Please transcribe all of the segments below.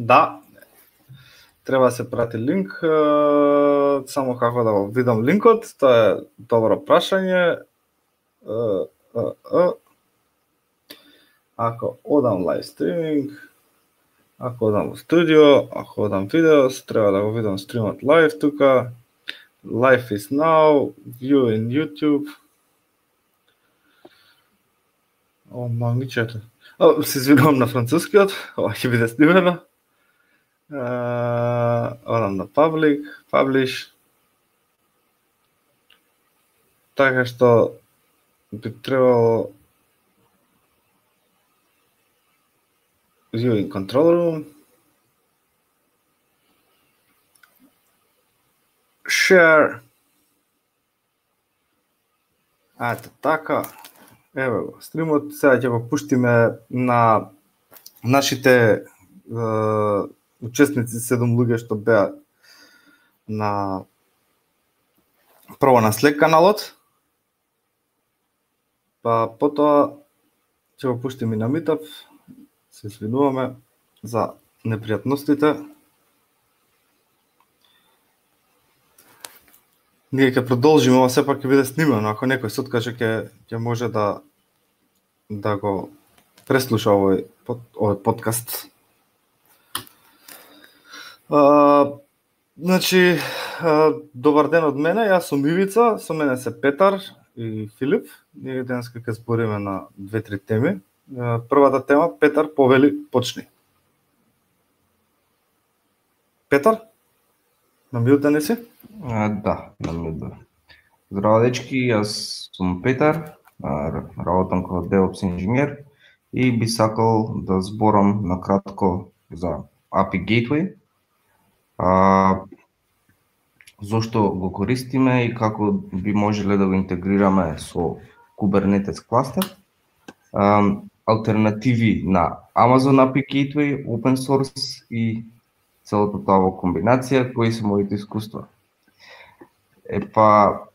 Да, треба да се прати линк, само како да го видам линкот, тоа е добро прашање. Ако одам лайв стриминг, ако одам во студио, ако одам видео, треба да го видам стримот лайв тука. Life is now, view in YouTube. О, мамичето. О, се извинувам на францускиот, ова ќе биде снимено. Uh, одам на Public, Publish. Така што би требало Viewing Control Room. Share. Ето така. Еве го, стримот сега ќе го пуштиме на нашите uh, учесници, седум луѓе што беа на прво на Slack каналот. Па потоа ќе го пуштиме на Meetup. Се извинуваме за непријатностите. Ние ќе продолжиме, ова сепак ќе биде снимано, ако некој се откаже ќе ќе може да да го преслуша овој под, овој подкаст. А, значи, а, добар ден од мене, јас сум Ивица, со мене се Петар и Филип. Ние денеска ќе збориме на две-три теми. Првата тема, Петар, повели, почни. Петар? На милта не си? А, да, на милта. Здраво дечки, јас сум Петар, работам како DevOps инженер и би сакал да зборам на кратко за API Gateway. А, зошто го користиме и како би можеле да го интегрираме со Kubernetes кластер. А, алтернативи на Amazon API Gateway, open source и целата таа во комбинација, кои се моите искуства. Епа,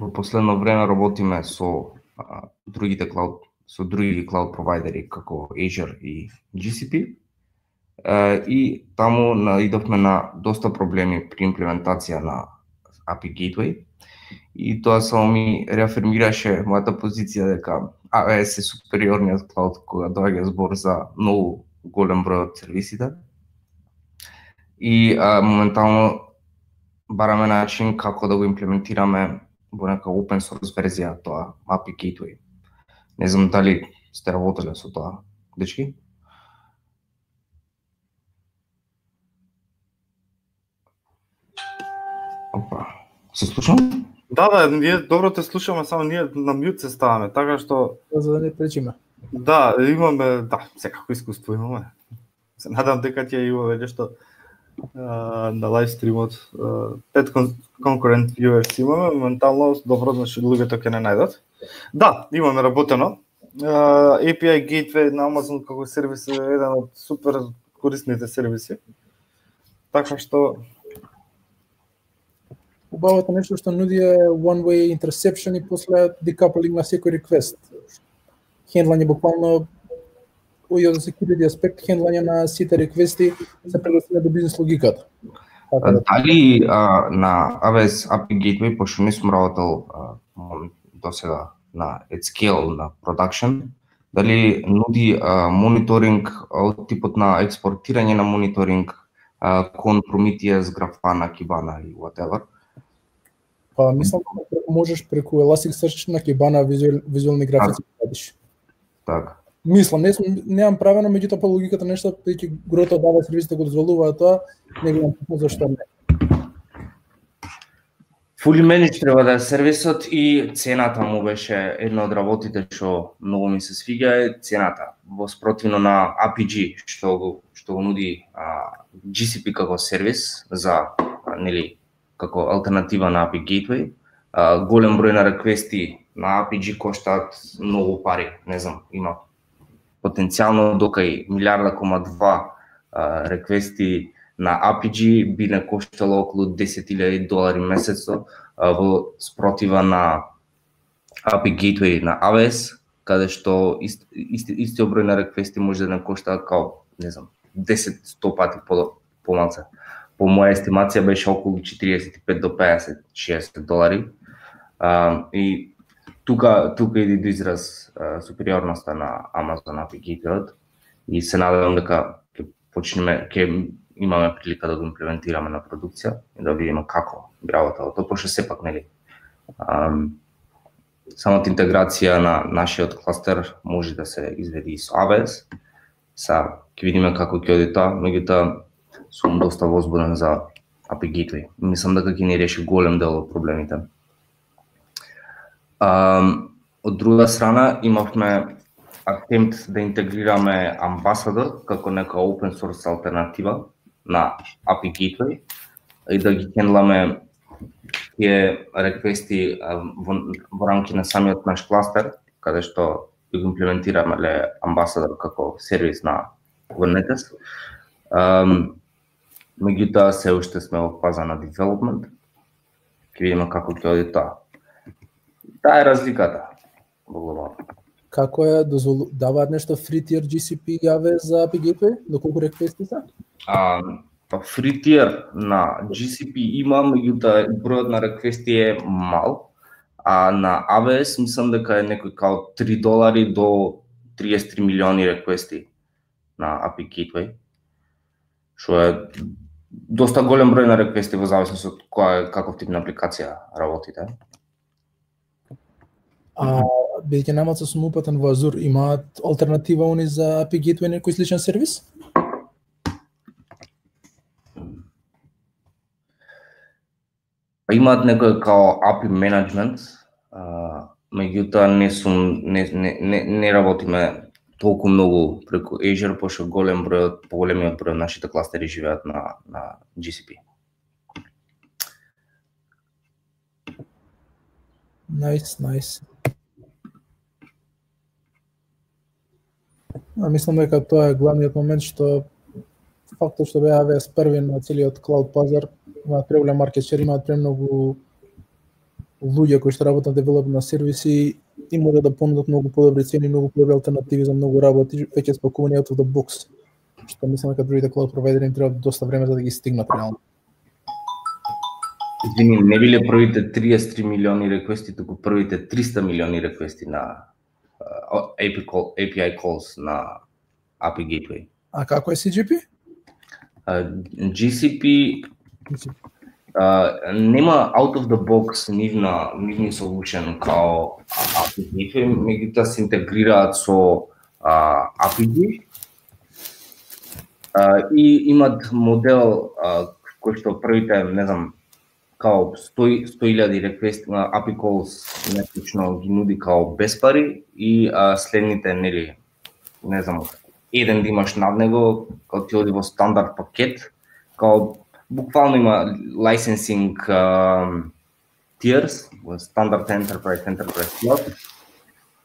во последно време работиме со а, другите клауд со други клауд провайдери како Azure и GCP. И таму наидовме на доста проблеми при имплементација на API Gateway. И тоа само ми реафирмираше мојата позиција дека AWS е супериорниот клауд кога доаѓа збор за многу голем број од сервисите и а, моментално бараме начин како да го имплементираме во нека open source верзија тоа API Gateway. Не знам дали сте работеле со тоа, дечки? Се слушам? Да, да, ние добро те слушаме, само ние на мјут се ставаме, така што за да не пречиме. Да, имаме, да, секако искуство имаме. Се надам дека ќе има веќе што на лайв стримот. Пет конкурент viewers имаме, моментално добро, значи луѓето ќе не најдат. Да, имаме работено. API Gateway на Amazon како сервис е еден од супер корисните сервиси. Така што Убавото нешто што нуди е one way interception и после decoupling на секој request. Хендлање буквално и од security аспект хендлање на сите реквести се предоставува до бизнес логиката. Така да. Дали а, на AWS API Gateway, пошто не сум работел до сега на at scale, на production, дали нуди а, мониторинг од типот на експортирање на мониторинг а, кон Prometheus, Grafana, Kibana и whatever? Па мислам дека можеш преку Elasticsearch на Kibana визуал, визуални графици да радиш. Така. Мислам, не сум немам правено, меѓутоа по логиката нешто ќе грото дава сервисите го дозволуваат тоа, не видам зашто не. Fully managed треба да е сервисот и цената му беше една од работите што многу ми се свиѓа е цената. Во спротивно на APG што го што го нуди а, GCP како сервис за а, нели како алтернатива на API Gateway. А, голем број на реквести на APG коштаат многу пари, не знам, има потенцијално докај милиарда кома два реквести на APG би не коштало околу 10.000 долари месечно во спротива на API Gateway на AWS, каде што ист, ист, истиот број на реквести може да не кошта као, не знам, 10-100 пати по помалце. По по моја естимација беше околу 45 до 50 60 долари. А, и тука тука иде до израз а, супериорноста на Amazon API Gateway и се надевам дека ќе почнеме ќе имаме прилика да го имплементираме на продукција и да видиме како би работело. Тоа пошто сепак нели самата интеграција на нашиот кластер може да се изведи и со AWS. Са ќе видиме како ќе оди тоа, меѓутоа сум доста возбуден за API Gateway. Мислам дека ќе ни реши голем дел од проблемите. А, од друга страна имавме атемпт да интегрираме Ambassador како нека open source алтернатива на API Gateway и да ги хендламе тие реквести во, во рамки на самиот наш кластер, каде што го имплементираме Ambassador како сервис на Kubernetes. Um, меѓутоа се уште сме во фаза на development. Ќе видиме како ќе оди тоа. Таа е разликата во глобално. Како е дозвол... даваат нешто free tier GCP јаве за Gateway? Доколку реквести се? А, па free tier на GCP има, меѓутоа бројот на реквести е мал, а на AWS мислам дека е некој као 3 долари до 33 милиони реквести на API Gateway, што е доста голем број на реквести во зависност од која каков тип на апликација работите. А бидејќи немаат сум упатен во Azure, имаат алтернатива они за API Gateway некој сличен сервис? Имаат некој као API management, меѓутоа не сум не, не, не, не работиме толку многу преку Azure, пошто голем број, поголемиот број од нашите кластери живеат на, на GCP. Nice, nice. А, мислам дека тоа е главниот момент што фактот што беа AWS први на целиот клауд пазар имаат преголем маркет шер, имаат премногу луѓе кои што работат на девелопмент на сервиси и може да понудат многу подобри цени, многу подобри алтернативи за многу работи, веќе спакувани out of the box. Што мислам дека другите cloud провайдери им треба доста време за да ги стигнат реално. Извини, не биле првите 33 милиони реквести, туку првите 300 милиони реквести на uh, API, call, API calls на API Gateway. А како е CGP? Uh, GCP Uh, нема out of the box нивна нивни solution као. API, меѓутоа се интегрираат со uh, API uh, и имат модел uh, кој што првите, не знам, као 100 100.000 request на API calls нетично ги нуди као без пари и а, следните нели не знам еден да имаш над него као ти оди во стандард пакет као буквално има licensing uh, tiers, стандард enterprise, enterprise plus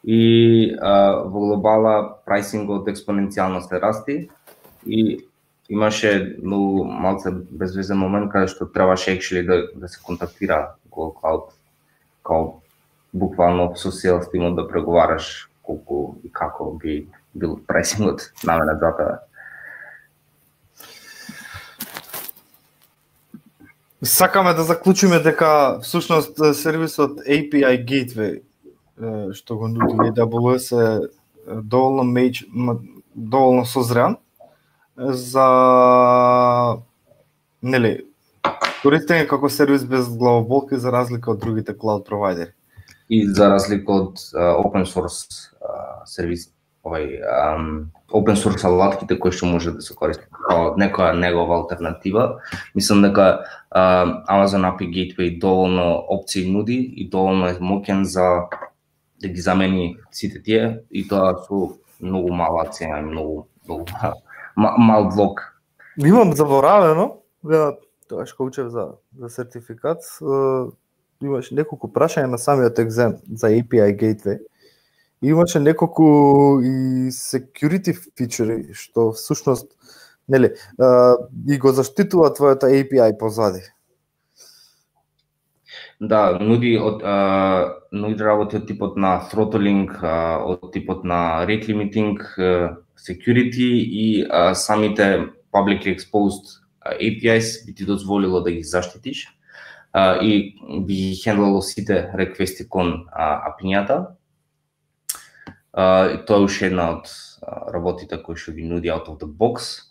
и uh, во глобала прайсингот експоненцијално се расти и имаше многу малце безвезен момент каде што требаше actually да, да се контактира Google Cloud као буквално со sales тимот да преговараш колку и како би бил прайсингот на двата Сакаме да заклучиме дека всушност сервисот API Gateway што го нуди AWS е доволно меч, доволно созрян за нели користење како сервис без главоболки за разлика од другите cloud провайдери. И за разлика од uh, open source uh, сервиси овој um, open source алатките кои што може да се користат како некоја негова алтернатива. Мислам дека uh, Amazon API Gateway доволно опции нуди и доволно е мокен за да ги замени сите тие и тоа со многу мала цена и многу многу мал блок. Имам заборавено, ја тоа што учев за за сертификат, имаш неколку прашања на самиот екзем за API Gateway имаше неколку и security фичери што всушност нели и го заштитува твојата API позади. Да, нуди од а, нуди работи од типот на throttling, а, од типот на rate limiting, security и а, самите publicly exposed APIs би ти дозволило да ги заштитиш а, и би ги хендлало сите реквести кон а, апињата. И тоа е уште една од работите кои што ги нуди out of the box.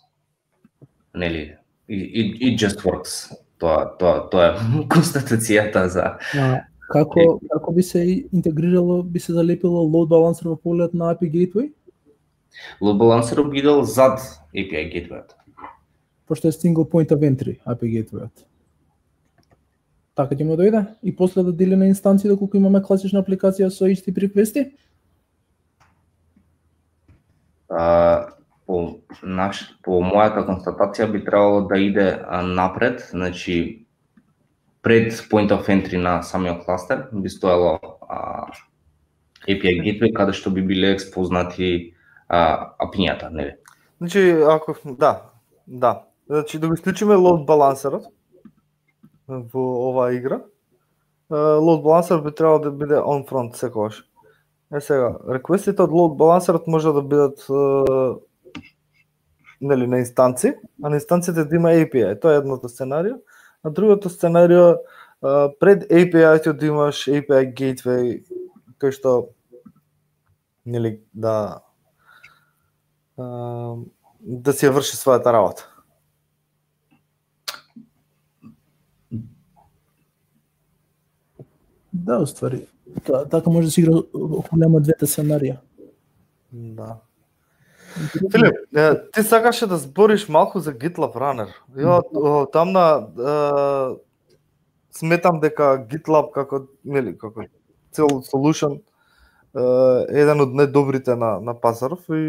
Нели, it, it just works. Тоа, тоа, тоа е констатацијата за А, како како би се интегрирало, би се залепило load balancer во поглед на API gateway? load balancer би идел зад API gateway Пошто е single point of entry API gateway Така ќе му дојде и после да дели на инстанции доколку имаме класична апликација со HTTP реквести? А, по наш по мојата констатација би требало да иде напред, значи пред point of entry на самиот кластер би стоело а, API gateway каде што би биле експознати а, апињата, нели? Значи, ако да, да. Значи да го исклучиме load балансерот во оваа игра. лоад Load балансер би требало да биде on front секогаш. Е сега, реквестите од load балансерот може да бидат е, нели на инстанци, а на инстанциите да има API. Тоа е едното сценарио. А другото сценарио е, пред API-то да имаш API gateway кој што нели да е, да си ја врши својата работа. Да, уствари. Та, така може да се игра околу двете сценарија. Да. Филип, ти сакаше да збориш малку за GitLab Runner. Ја о, там на е, сметам дека GitLab како нели како цел solution е еден од најдобрите на на пазаров и,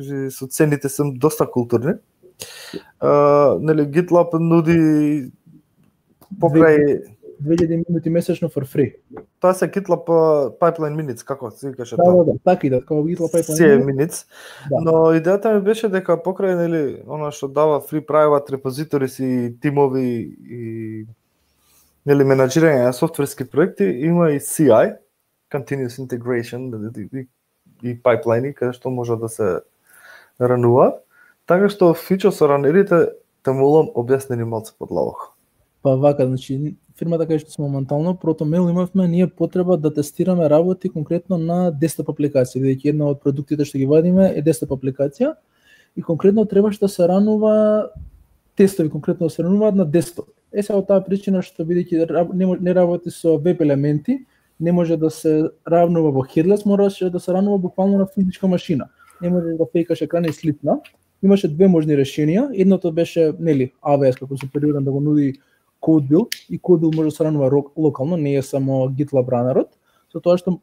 и со цените се доста културни. Е, нели GitLab нуди покрај 2000 минути месечно for free. тоа се GitLab е, pipeline minutes како се викаше Да, тоа. да, да, така и да, како GitLab Pipeline. Е minutes. Да. Но идејата ми беше дека покрај нели она што дава free private repositories и тимови и нели менаџирање на софтверски проекти има и CI, continuous integration и, и, и пайплайни каде што може да се ранува. Така што фичо со ранерите те молам објаснени малце подлабоко. Па вака, значи фирмата кај што сме моментално протомел имавме ние потреба да тестираме работи конкретно на десктоп апликација, бидејќи една од продуктите што ги вадиме е десктоп апликација и конкретно требаше да се ранува тестови конкретно да се рануваат на десктоп. Е сега од таа причина што бидејќи не, не работи со веб елементи, не може да се равнува во headless, мораше да се ранува буквално на физичка машина. Не може да фейкаш екран и слитна. Имаше две можни решенија. Едното беше, нели, AWS како се периоден да го нуди CodeBuild и CodeBuild може да се ранува локално, не е само GitLab runner со тоа што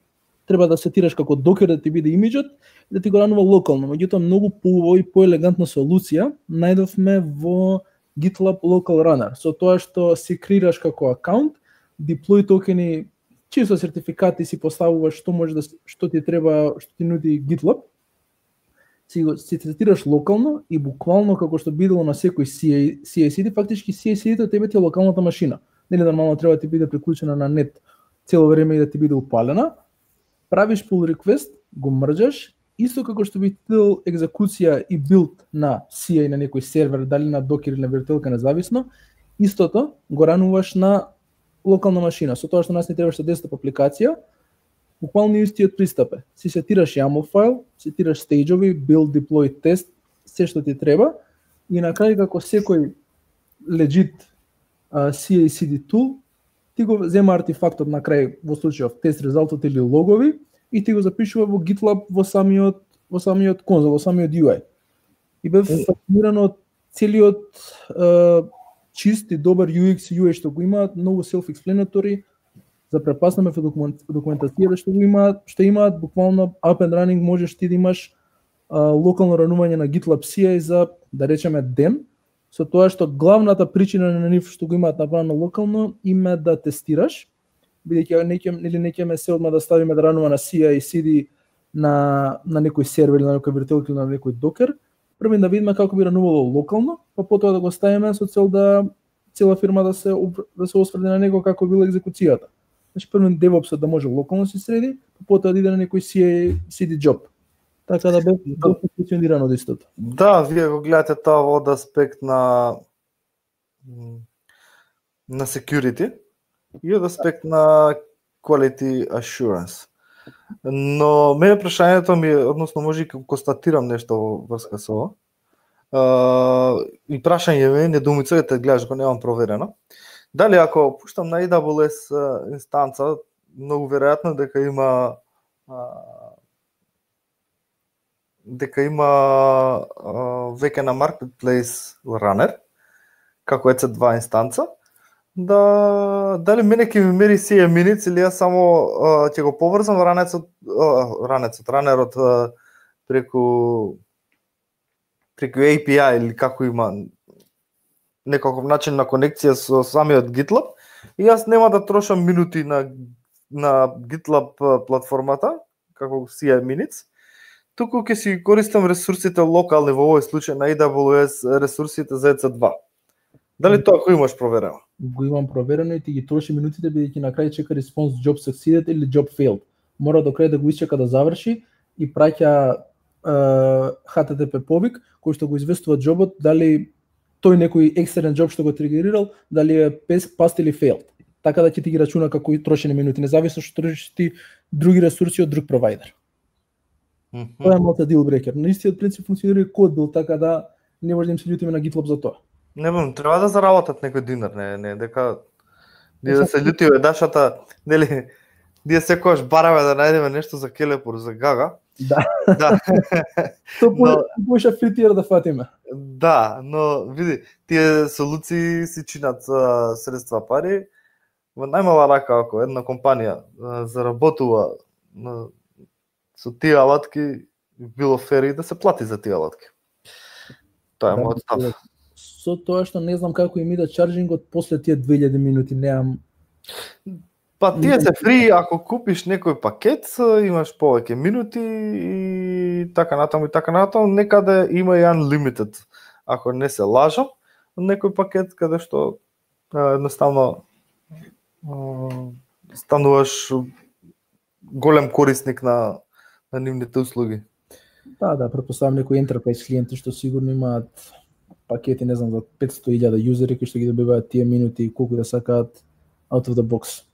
треба да сетираш како докер да ти биде имиджот и да ти го ранува локално. Меѓутоа многу поубаво и поелегантна солуција најдовме во GitLab Local Runner. Со тоа што си креираш како акаунт, deploy токени чисто сертификати си поставуваш што може да што ти треба, што ти нуди GitLab. Си го си третираш локално и буквално како што бидело на секој CI, CI/CD, фактички CICD-то тебе ти е локалната машина. Нели нормално треба да ти биде приклучена на нет цело време и да ти биде упалена. Правиш pull request, го мрджаш, исто како што би тил екзекуција и билд на CI на некој сервер, дали на Docker или на виртуелка независно, истото го рануваш на локална машина. Со тоа што нас не требаше да десктоп апликација, буквално истиот пристап е. Си сетираш YAML файл, сетираш стејџови, build, deploy, test, се што ти треба и на крај како секој legit uh, CI/CD tool, ти го зема артефактот на крај во случајов тест резултат или логови и ти го запишува во GitLab во самиот во самиот конзол, во самиот UI. И бев фасциниран од целиот uh, чист и добар UX и UI што го имаат, многу self-explanatory, запрепаснаме во документ, документацијата што го имаат, што имаат буквално up and running можеш ти да имаш а, локално ранување на GitLab CI за да речеме ден, со тоа што главната причина на нив што го имаат направено локално има да тестираш, бидејќи неќе или неќе ме се одма да ставиме да ранува на CI и CD на на некој сервер или на некој виртуелка или на некој докер, прво да видиме како би ранувало локално, па потоа да го ставиме со цел да цела фирма да се да се осврди на него како била екзекуцијата. Значи прво DevOps да може локално да се среди, па потоа да иде на некој CI CD job. Така да бе доста функционирано од истото. Да, вие го гледате тоа од аспект на на security и од аспект на quality assurance. Но мене прашањето ми е, односно може и констатирам нешто во врска со ова. Uh, и прашање ми е, недоумица е те гледаш го немам проверено. Дали ако пуштам на AWS инстанца, многу веројатно дека има дека има веќе на Marketplace Runner, како EC2 инстанца, да дали мене ќе ми мери сие минути или јас само uh, ќе го поврзам ранецот ранецот ранерот преку преку API или како има некаков начин на конекција со самиот GitLab и јас нема да трошам минути на на GitLab платформата како CI Minutes, туку ќе си користам ресурсите локални во овој случај на AWS ресурсите за EC2. Дали тоа го имаш проверено? Го имам проверено и ти ги троши минутите бидејќи на крај чека респонс job succeeded или job failed. Мора до крај да го исчека да заврши и праќа uh, HTTP повик кој што го известува джобот дали тој некој екстерен джоб што го тригерирал дали е past или failed. Така да ќе ти ги рачуна како и трошени минути, независно што трошиш ти други ресурси од друг провайдер. Тоа е малку deal breaker. На истиот принцип функционира и код бил, така да не може да им се љутиме на GitLab за тоа. Не бам, треба да заработат некој динар, не, не, дека ние да се љутиме дашата, нели, ние секогаш бараме да најдеме нешто за Келепур, за Гага. Да. Да. Тоа по поиша фритиер да фатиме. Да, но види, тие солуции си чинат а, средства пари, во најмала рака ако една компанија а, заработува со тие алатки, било фер и да се плати за тие алатки. Тоа е Да, мојот став. Со тоа што не знам како им иде чарджингот после тие 2000 минути, немам Па тие се фри ако купиш некој пакет, имаш повеќе минути и така натаму и така натаму, некаде има и unlimited. Ако не се лажам, некој пакет каде што едноставно стануваш голем корисник на на нивните услуги. Да, да, претпоставам некои enterprise клиенти што сигурно имаат пакети, не знам, за 500.000 юзери кои што ги добиваат тие минути и колку да сакаат out of the box.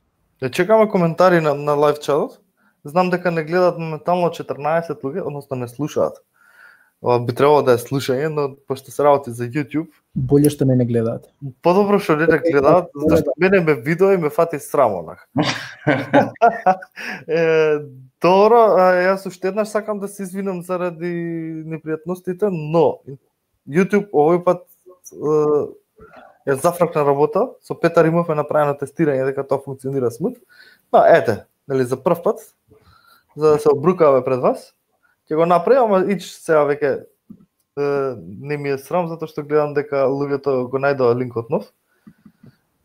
Ја чекаме коментари на, на лайв чатот. Знам дека не гледаат моментално 14 луѓе, односно не слушаат. Ова би требало да е слушање, но пошто се работи за YouTube, Боле што не не гледаат. подобро што не гледаат, зашто мене ме видео и ме фати срамо онак. е, добро, јас уште еднаш сакам да се извинам заради непријатностите, но YouTube овој пат е, ја зафракна работа, со Петар Имов е направено тестирање дека тоа функционира смут. Па ете, нели за прв пат, за да се обрукаваме пред вас, ќе го направам, ама ич сега веќе е, не ми е срам затоа што гледам дека луѓето го најдоа линкот нов.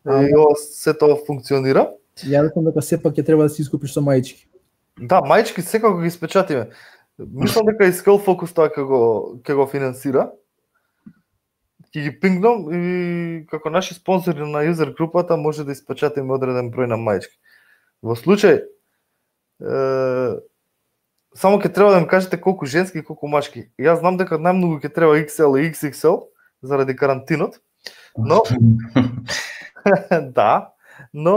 И ова се тоа функционира. Ја рекам дека сепак ќе треба да се искупиш со мајчки. Да, мајчки секако ги испечатиме. Мислам дека и Skull Focus тоа ќе го ќе го финансира. Ќе ги пингнам и како наши спонзори на юзер групата може да испечатиме одреден број на мајчки. Во случај е, само ќе треба да ми кажете колку женски и колку машки. Јас знам дека најмногу ќе треба XL и XXL заради карантинот, но да, но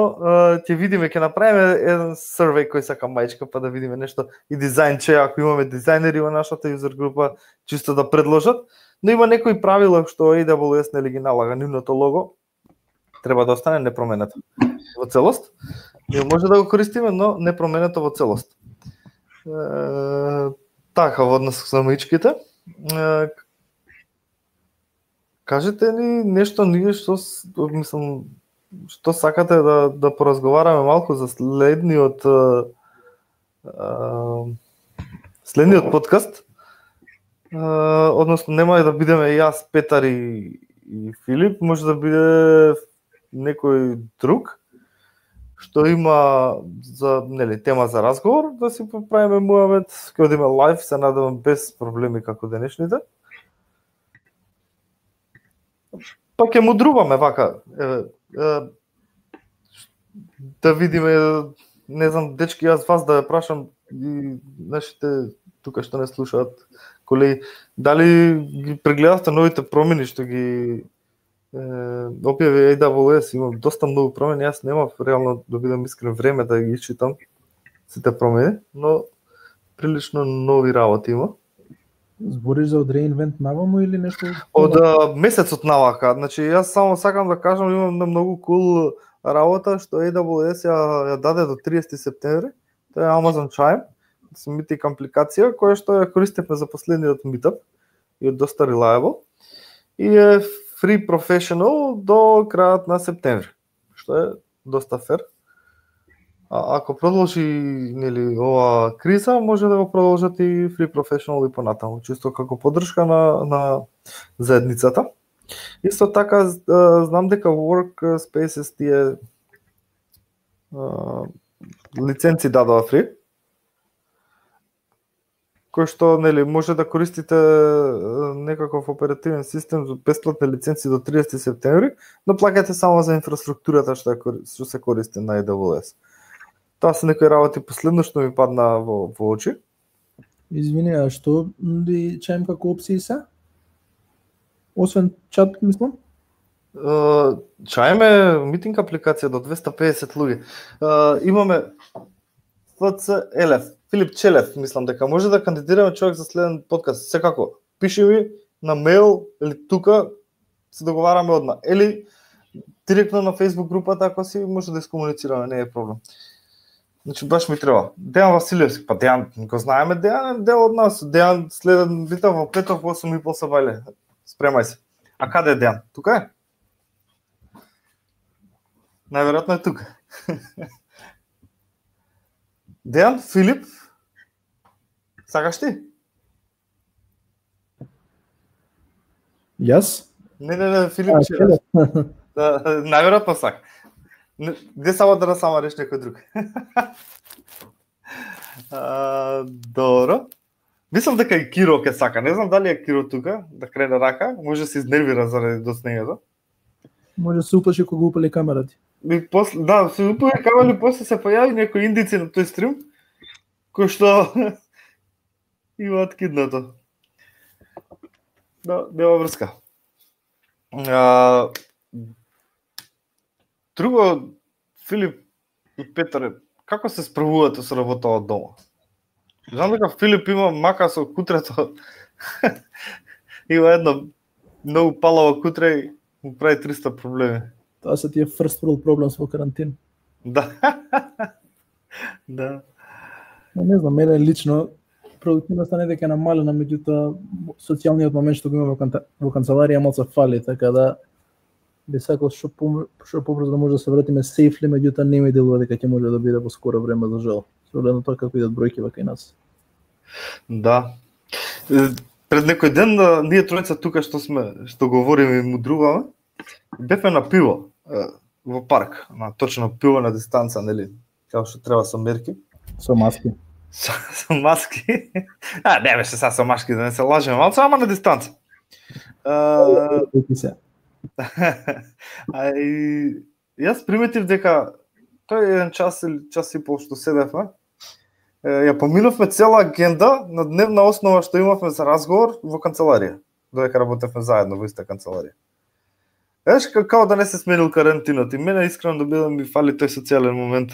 ќе видиме, ќе направиме еден survey кој сака мајчка, па да видиме нешто и дизајн че ако имаме дизајнери во нашата юзер група, чисто да предложат, но има некои правила што AWS нели ги налага нивното лого, треба да остане непроменето во целост. Ние може да го користиме, но непроменето во целост. Е, така, во однос со мајчките. Е, кажете ни нешто ние што мислам што сакате да да поразговараме малку за следниот е, е, следниот подкаст. Односно нема да бидеме јас, Петар и, и Филип, може да биде некој друг што има за нели тема за разговор, да си поправиме муавет, ќе одиме лайв, се надевам без проблеми како денешните. Па ќе мудруваме вака, еве, е, да видиме, не знам, дечки, јас вас да ја прашам и нашите тука што не слушаат колеги, дали ги прегледавте новите промени што ги е, објави AWS, има доста многу промени, јас немав реално да бидам искрен време да ги читам сите промени, но прилично нови работи има. Збориш за од реинвент наваму или нешто? Од а, месецот навака, значи јас само сакам да кажам имам на многу кул работа што AWS ја, ја даде до 30 септември. Тоа е Amazon Chime, Meeting компликација која што ја користевме за последниот meetup и е доста reliable. И е free professional до крајот на септември, што е доста фер. А, ако продолжи нели ова криза, може да го продолжат и Free Professional и понатаму, чисто како поддршка на на заедницата. Исто така знам дека Workspaces тие лиценци дадоа фри, кој што нели може да користите некаков оперативен систем за бесплатни лиценци до 30 септември, но плаќате само за инфраструктурата што, што се користи на AWS. Таа се некои работи последно што ми падна во, во очи. Извини, а што ви чаем како опции се? Освен чат, мислам? Uh, чаеме митинг апликација до 250 луѓе. Uh, имаме ФЦ Елев, Филип Челев, мислам дека може да кандидираме човек за следен подкаст. Секако, пиши ми на мејл или тука се договараме одма. Или директно на Facebook групата, ако си може да искомуницираме, не е проблем. Значи баш ми треба. Дејан Василевски, па Дејан, го знаеме, Дејан е дел од нас. Дејан следен бита во петов 8 и пол сабајле. Спремај се. А каде е Дејан? Тука е? Најверојатно е тука. Дејан, Филип, сакаш ти? Јас? Не, не, не, Филип а, ще. Да, најверојатно сак. Где само да само реш некој друг. а, добро. Мислам дека и Киро ќе сака. Не знам дали е Киро тука, да крене рака. Може се изнервира заради доснењето. Може се уплаши кога упали камерата. И после, да, се упали камера после се појави некои индици на тој стрим, кој што има откиднато. Да, нема врска. А, Друго, Филип и Петар, како се справувате со работа од дома? Знам дека Филип има мака со кутрето. има едно многу палаво кутре и му прави 300 проблеми. Тоа се тие first world problems во карантин. Да. да. Но не знам, мене лично продуктивноста не дека намалена, меѓутоа социјалниот момент што го има во канцеларија малку фали, така да би сакал што по, што побрзо да може да се вратиме сейфли, меѓутоа не ми делува дека ќе може да биде во скоро време за жал. Со гледно тоа како идат бројки вака и нас. Да. Пред некој ден ние тројца тука што сме, што говориме и мудруваме, бевме на пиво во парк, на точно пиво на дистанца, нели? Како што треба со мерки. Со маски. Со, со маски. а, не беше са со маски, да не се лажеме, малку ама на дистанца. Uh, а и јас приметив дека тој еден час или час и пол што седевме, ја поминувме цела агенда на дневна основа што имавме за разговор во канцеларија, додека работевме заедно во иста канцеларија. Знаеш, како да не се сменил карантинот и мене искрено да бидам ми фали тој социјален момент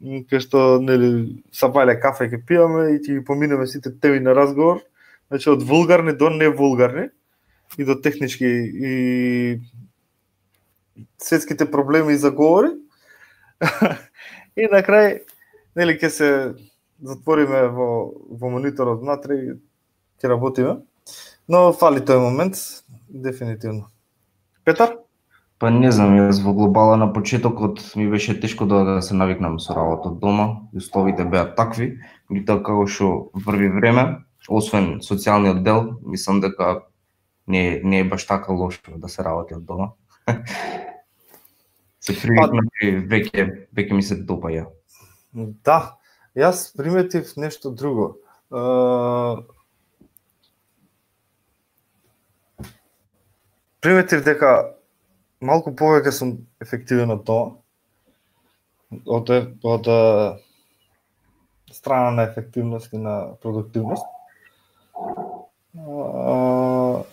кај што нели са бајле кафе ќе пиеме и ќе ги поминеме сите теми на разговор, значи од вулгарни до не вулгарни и до технички и светските проблеми и заговори. и на крај нели ќе се затвориме во во мониторот внатре и ќе работиме. Но фали тој момент дефинитивно. Петар? Па не знам, јас во глобала на почетокот ми беше тешко да, да се навикнам со работа од дома, условите беа такви, меѓутоа како што врви време, освен социјалниот дел, мислам дека не, не е баш така лошо да се работи од дома. се привикна и веќе веќе ми се допаја. Да, јас приметив нешто друго. Uh, приметив дека малку повеќе сум ефективен од тоа. Од од страна на ефективност и на продуктивност. А,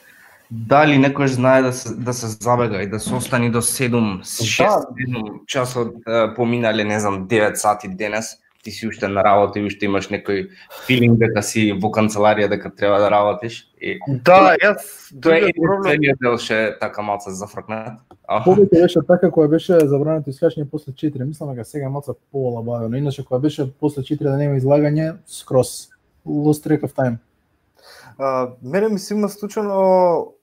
Дали некој знае да се, да се забега и да се остани до 7, 6-7 часот е, поминале, не знам, 9 сати денес, ти си уште на работа и уште имаш некој филинг дека си во канцеларија дека треба да работиш. И да, јас тоа е единствениот дел ше така малце зафркнат. А, Повеќе беше така која беше забрането искачање после 4. Мислам дека сега е малце полабавено. Иначе која беше после 4 да нема излагање, скрос. Lost track of time. А, мене ми се има случано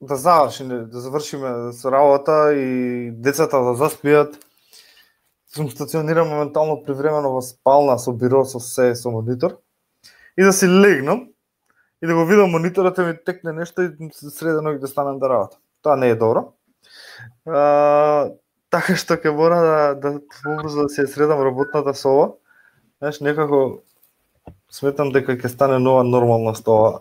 да завршиме, да завршиме со работа и децата да заспијат. Сум стациониран моментално привремено во спална со биро со се со монитор и да си легнам и да го видам мониторот и ми текне нешто и среда ноќ да станам да работам. Тоа не е добро. А, така што ќе мора да да побрзо да се средам работната соба. Знаеш, некако сметам дека ќе стане нова нормалност ова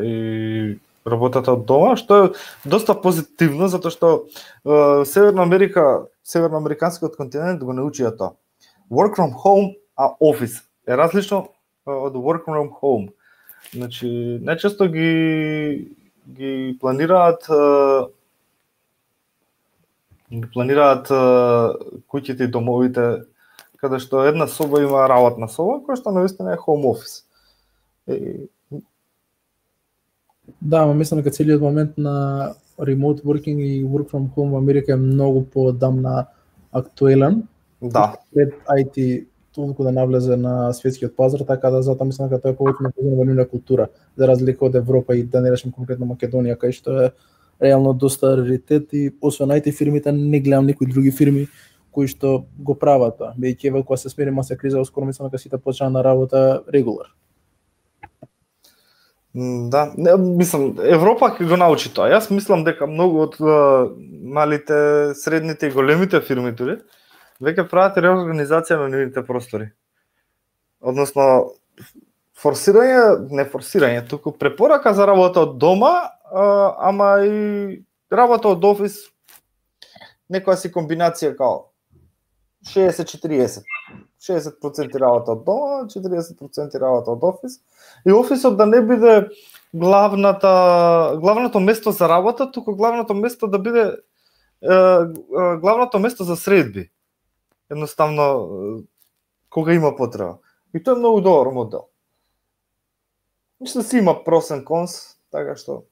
и работата од дома, што е доста позитивно затоа што е, Северна Америка, северноамериканскиот континент го научија тоа. Work from home, а офис е различно од work from home. Значи, најчесто ги ги планираат ги планираат куќите и домовите каде што една соба има работна соба, која што навистина е home office. И, Да, ама мислам дека целиот момент на remote working и work from home во Америка е многу подамна актуелен. да, Пред IT толку да навлезе на светскиот пазар, така да затоа мислам дека тоа е повеќе на во нивна култура, за разлика од Европа и да не речем конкретно Македонија, кај што е реално доста раритет и освен IT фирмите не гледам никои други фирми кои што го прават тоа. Бидејќи еве кога се смери маса криза, скоро мислам дека сите почнаа на работа регулар. Да, не, мислам, Европа ќе го научи тоа. Јас мислам дека многу од малите, средните и големите фирми дури веќе прават реорганизација на нивните простори. Односно форсирање, не форсирање, туку препорака за работа од дома, а, ама и работа од офис некоја си комбинација као 60-40. 60% работа од дома, 40% работа од офис. И офисот да не биде главната главното место за работа, туку главното место да биде е, е, главното место за средби. Едноставно кога има потреба. И тоа е многу добар модел. Мислам да си има просен конс, така што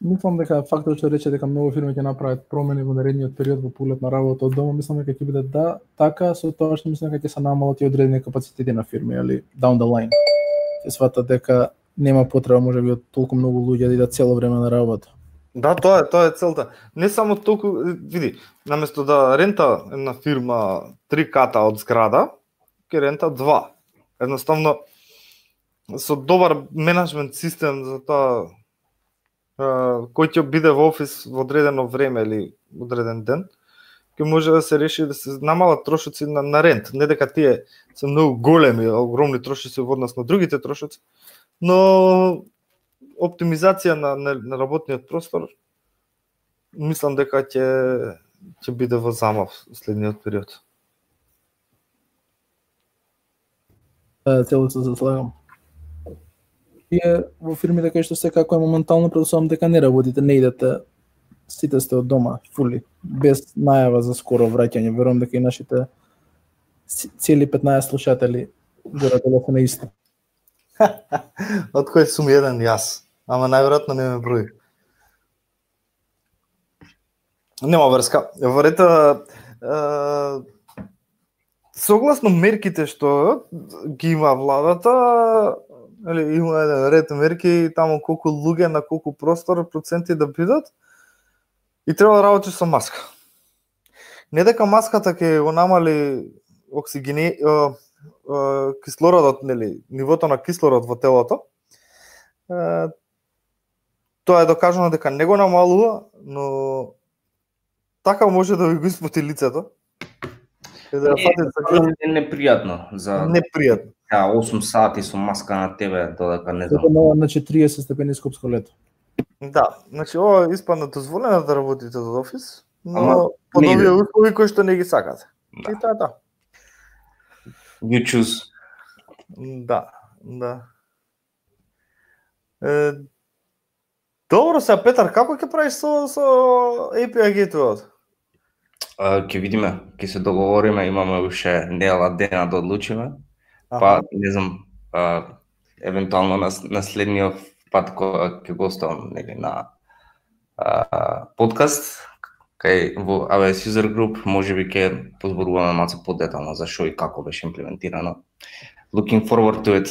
Мислам дека фактот што да рече дека многу фирми ќе направат промени во наредниот период во поглед на работа од дома, мислам дека ќе биде да, така со тоа што мислам дека ќе се намалат и одредени капацитети на фирми, али down the line. Ќе сватат дека нема потреба можеби од толку многу луѓе да идат цело време на работа. Да, тоа е, тоа е целта. Не само толку, види, наместо да рента една фирма три ката од зграда, ќе рента два. Едноставно со добар менеджмент систем за тоа кој ќе биде во офис во одредено време или одреден ден, ќе може да се реши да се намалат трошоци на, на рент. Не дека тие се многу големи, огромни трошоци во однос на другите трошоци, но оптимизација на, на, на работниот простор мислам дека ќе ќе биде во замав следниот период. Е, се слагам. И во фирмите кај што секако е моментално предусувам дека не работите, не идете сите сте од дома, фули, без најава за скоро враќање. Верувам дека и нашите цели 15 слушатели го работат да на исто. Од кој сум еден јас, ама најверојатно не ме брои. Нема врска. Варета е, согласно мерките што ги има владата, или има еден ред мерки таму колку луѓе на колку простор проценти да бидат и треба да работиш со маска. Не дека маската ќе го намали оксигени, е, е, кислородот, нели, нивото на кислород во телото. Е, тоа е докажано дека не го намалува, но така може да ви го испоти лицето. И да Е, фатите е непријатно за непријатно. Да, 8 сати со маска на тебе, додека не знам. Тоа на, на 40 степени скопско лето. Да, значи ова испадна дозволено да работите од офис, но Ама, под овие услови кои што не ги сакате. Да. И тоа е тоа. You choose. Да, да. Е, добро се Петар, како ќе правиш со со API? А, Ќе видиме, ќе се договориме, имаме уште недела дена да одлучиме. Па, не знам, а, евентуално на, на следниот пат кога ќе гостувам нели на а, подкаст кај во AWS User Group, може би ќе позборуваме малку подетално за што и како беше имплементирано. Looking forward to it.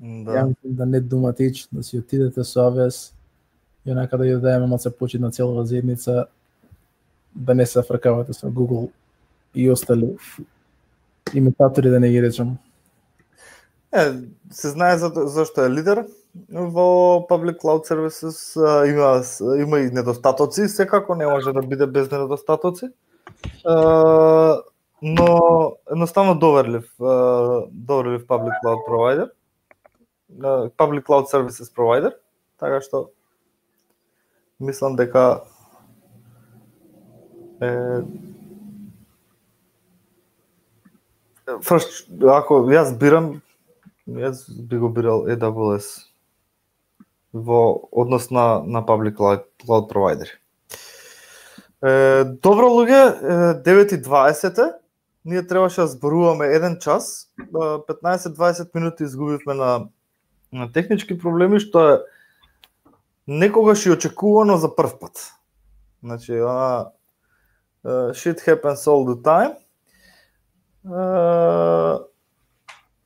да. Ја мислам да не думате ич, да си отидете со Авес и онака да ја дадеме малце почит на целава заедница, да не се фркавате со Google и остали имитатори да не ги речам. Е, се знае за, зашто е лидер во Public Cloud Services, има, има и недостатоци, секако не може да биде без недостатоци. Е, но едноставно доверлив, доверлив Public Cloud Provider, Public Cloud Services Provider, така што мислам дека е Фрш, ако јас бирам, јас би го бирал AWS во однос на, на public cloud, cloud provider. Е, добро луѓе, 9.20 ние требаше да зборуваме еден час, 15-20 минути изгубивме на, на технички проблеми, што е некогаш и очекувано за прв пат. Значи, она, е, shit happens all the time.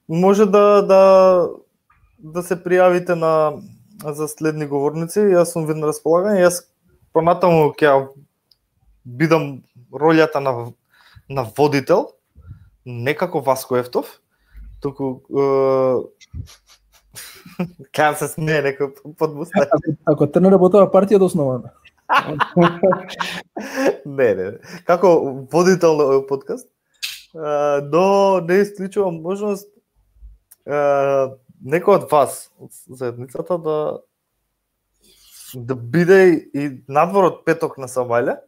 Може да да да се пријавите на за следни говорници. Јас сум ви на располагање. Јас понатаму ќе бидам ролјата на на водител, не како Васко Ефтов, туку е, ќе се смее некој подмуста. Ако, ако трне работава партија до основана. не, не. Како водител на овој подкаст, но не исклучувам можност некој од вас од заедницата да да биде и надвор од петок на сабајле,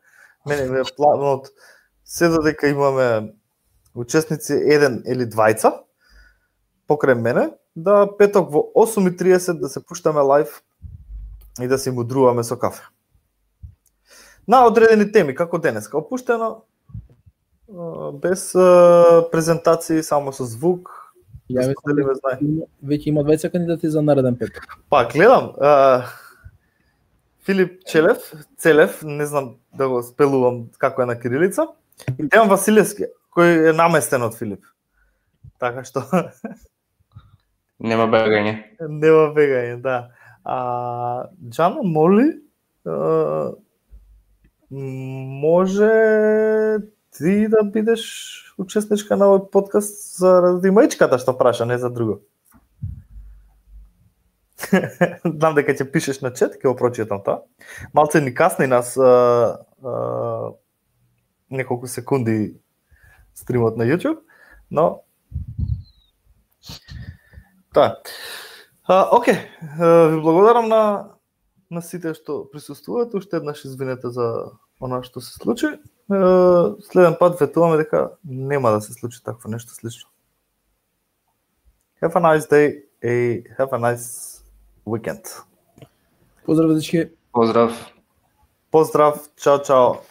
Мене ме е планот се додека имаме учесници еден или двајца покрај мене, да петок во 8.30 да се пуштаме лайв и да се мудруваме со кафе. На одредени теми, како денес, опуштено, без презентации, само со звук, Ја мислам споделиме знае. веќе има двајца кандидати за нареден петок. Па, гледам, а, Филип Челев, Целев, не знам да го спелувам како е на кирилица, и Дејан Василевски, кој е наместен од Филип. Така што Нема бегање. нема бегање, да. А, Джано, моли, а, може ти да бидеш учесничка на овој подкаст заради мајчката што праша, не за друго. Знам дека ќе пишеш на чет, ќе го прочитам тоа. Малце ни касни нас а, а, неколку секунди стримот на YouTube, но Тоа. А, Оке, а, ви благодарам на на сите што присуствуваат. Уште еднаш извинете за она што се случи. Следен пат ветуваме дека нема да се случи такво нешто слично. Have a nice day и have a nice weekend. Поздрав дечки. Поздрав. Поздрав, чао, чао.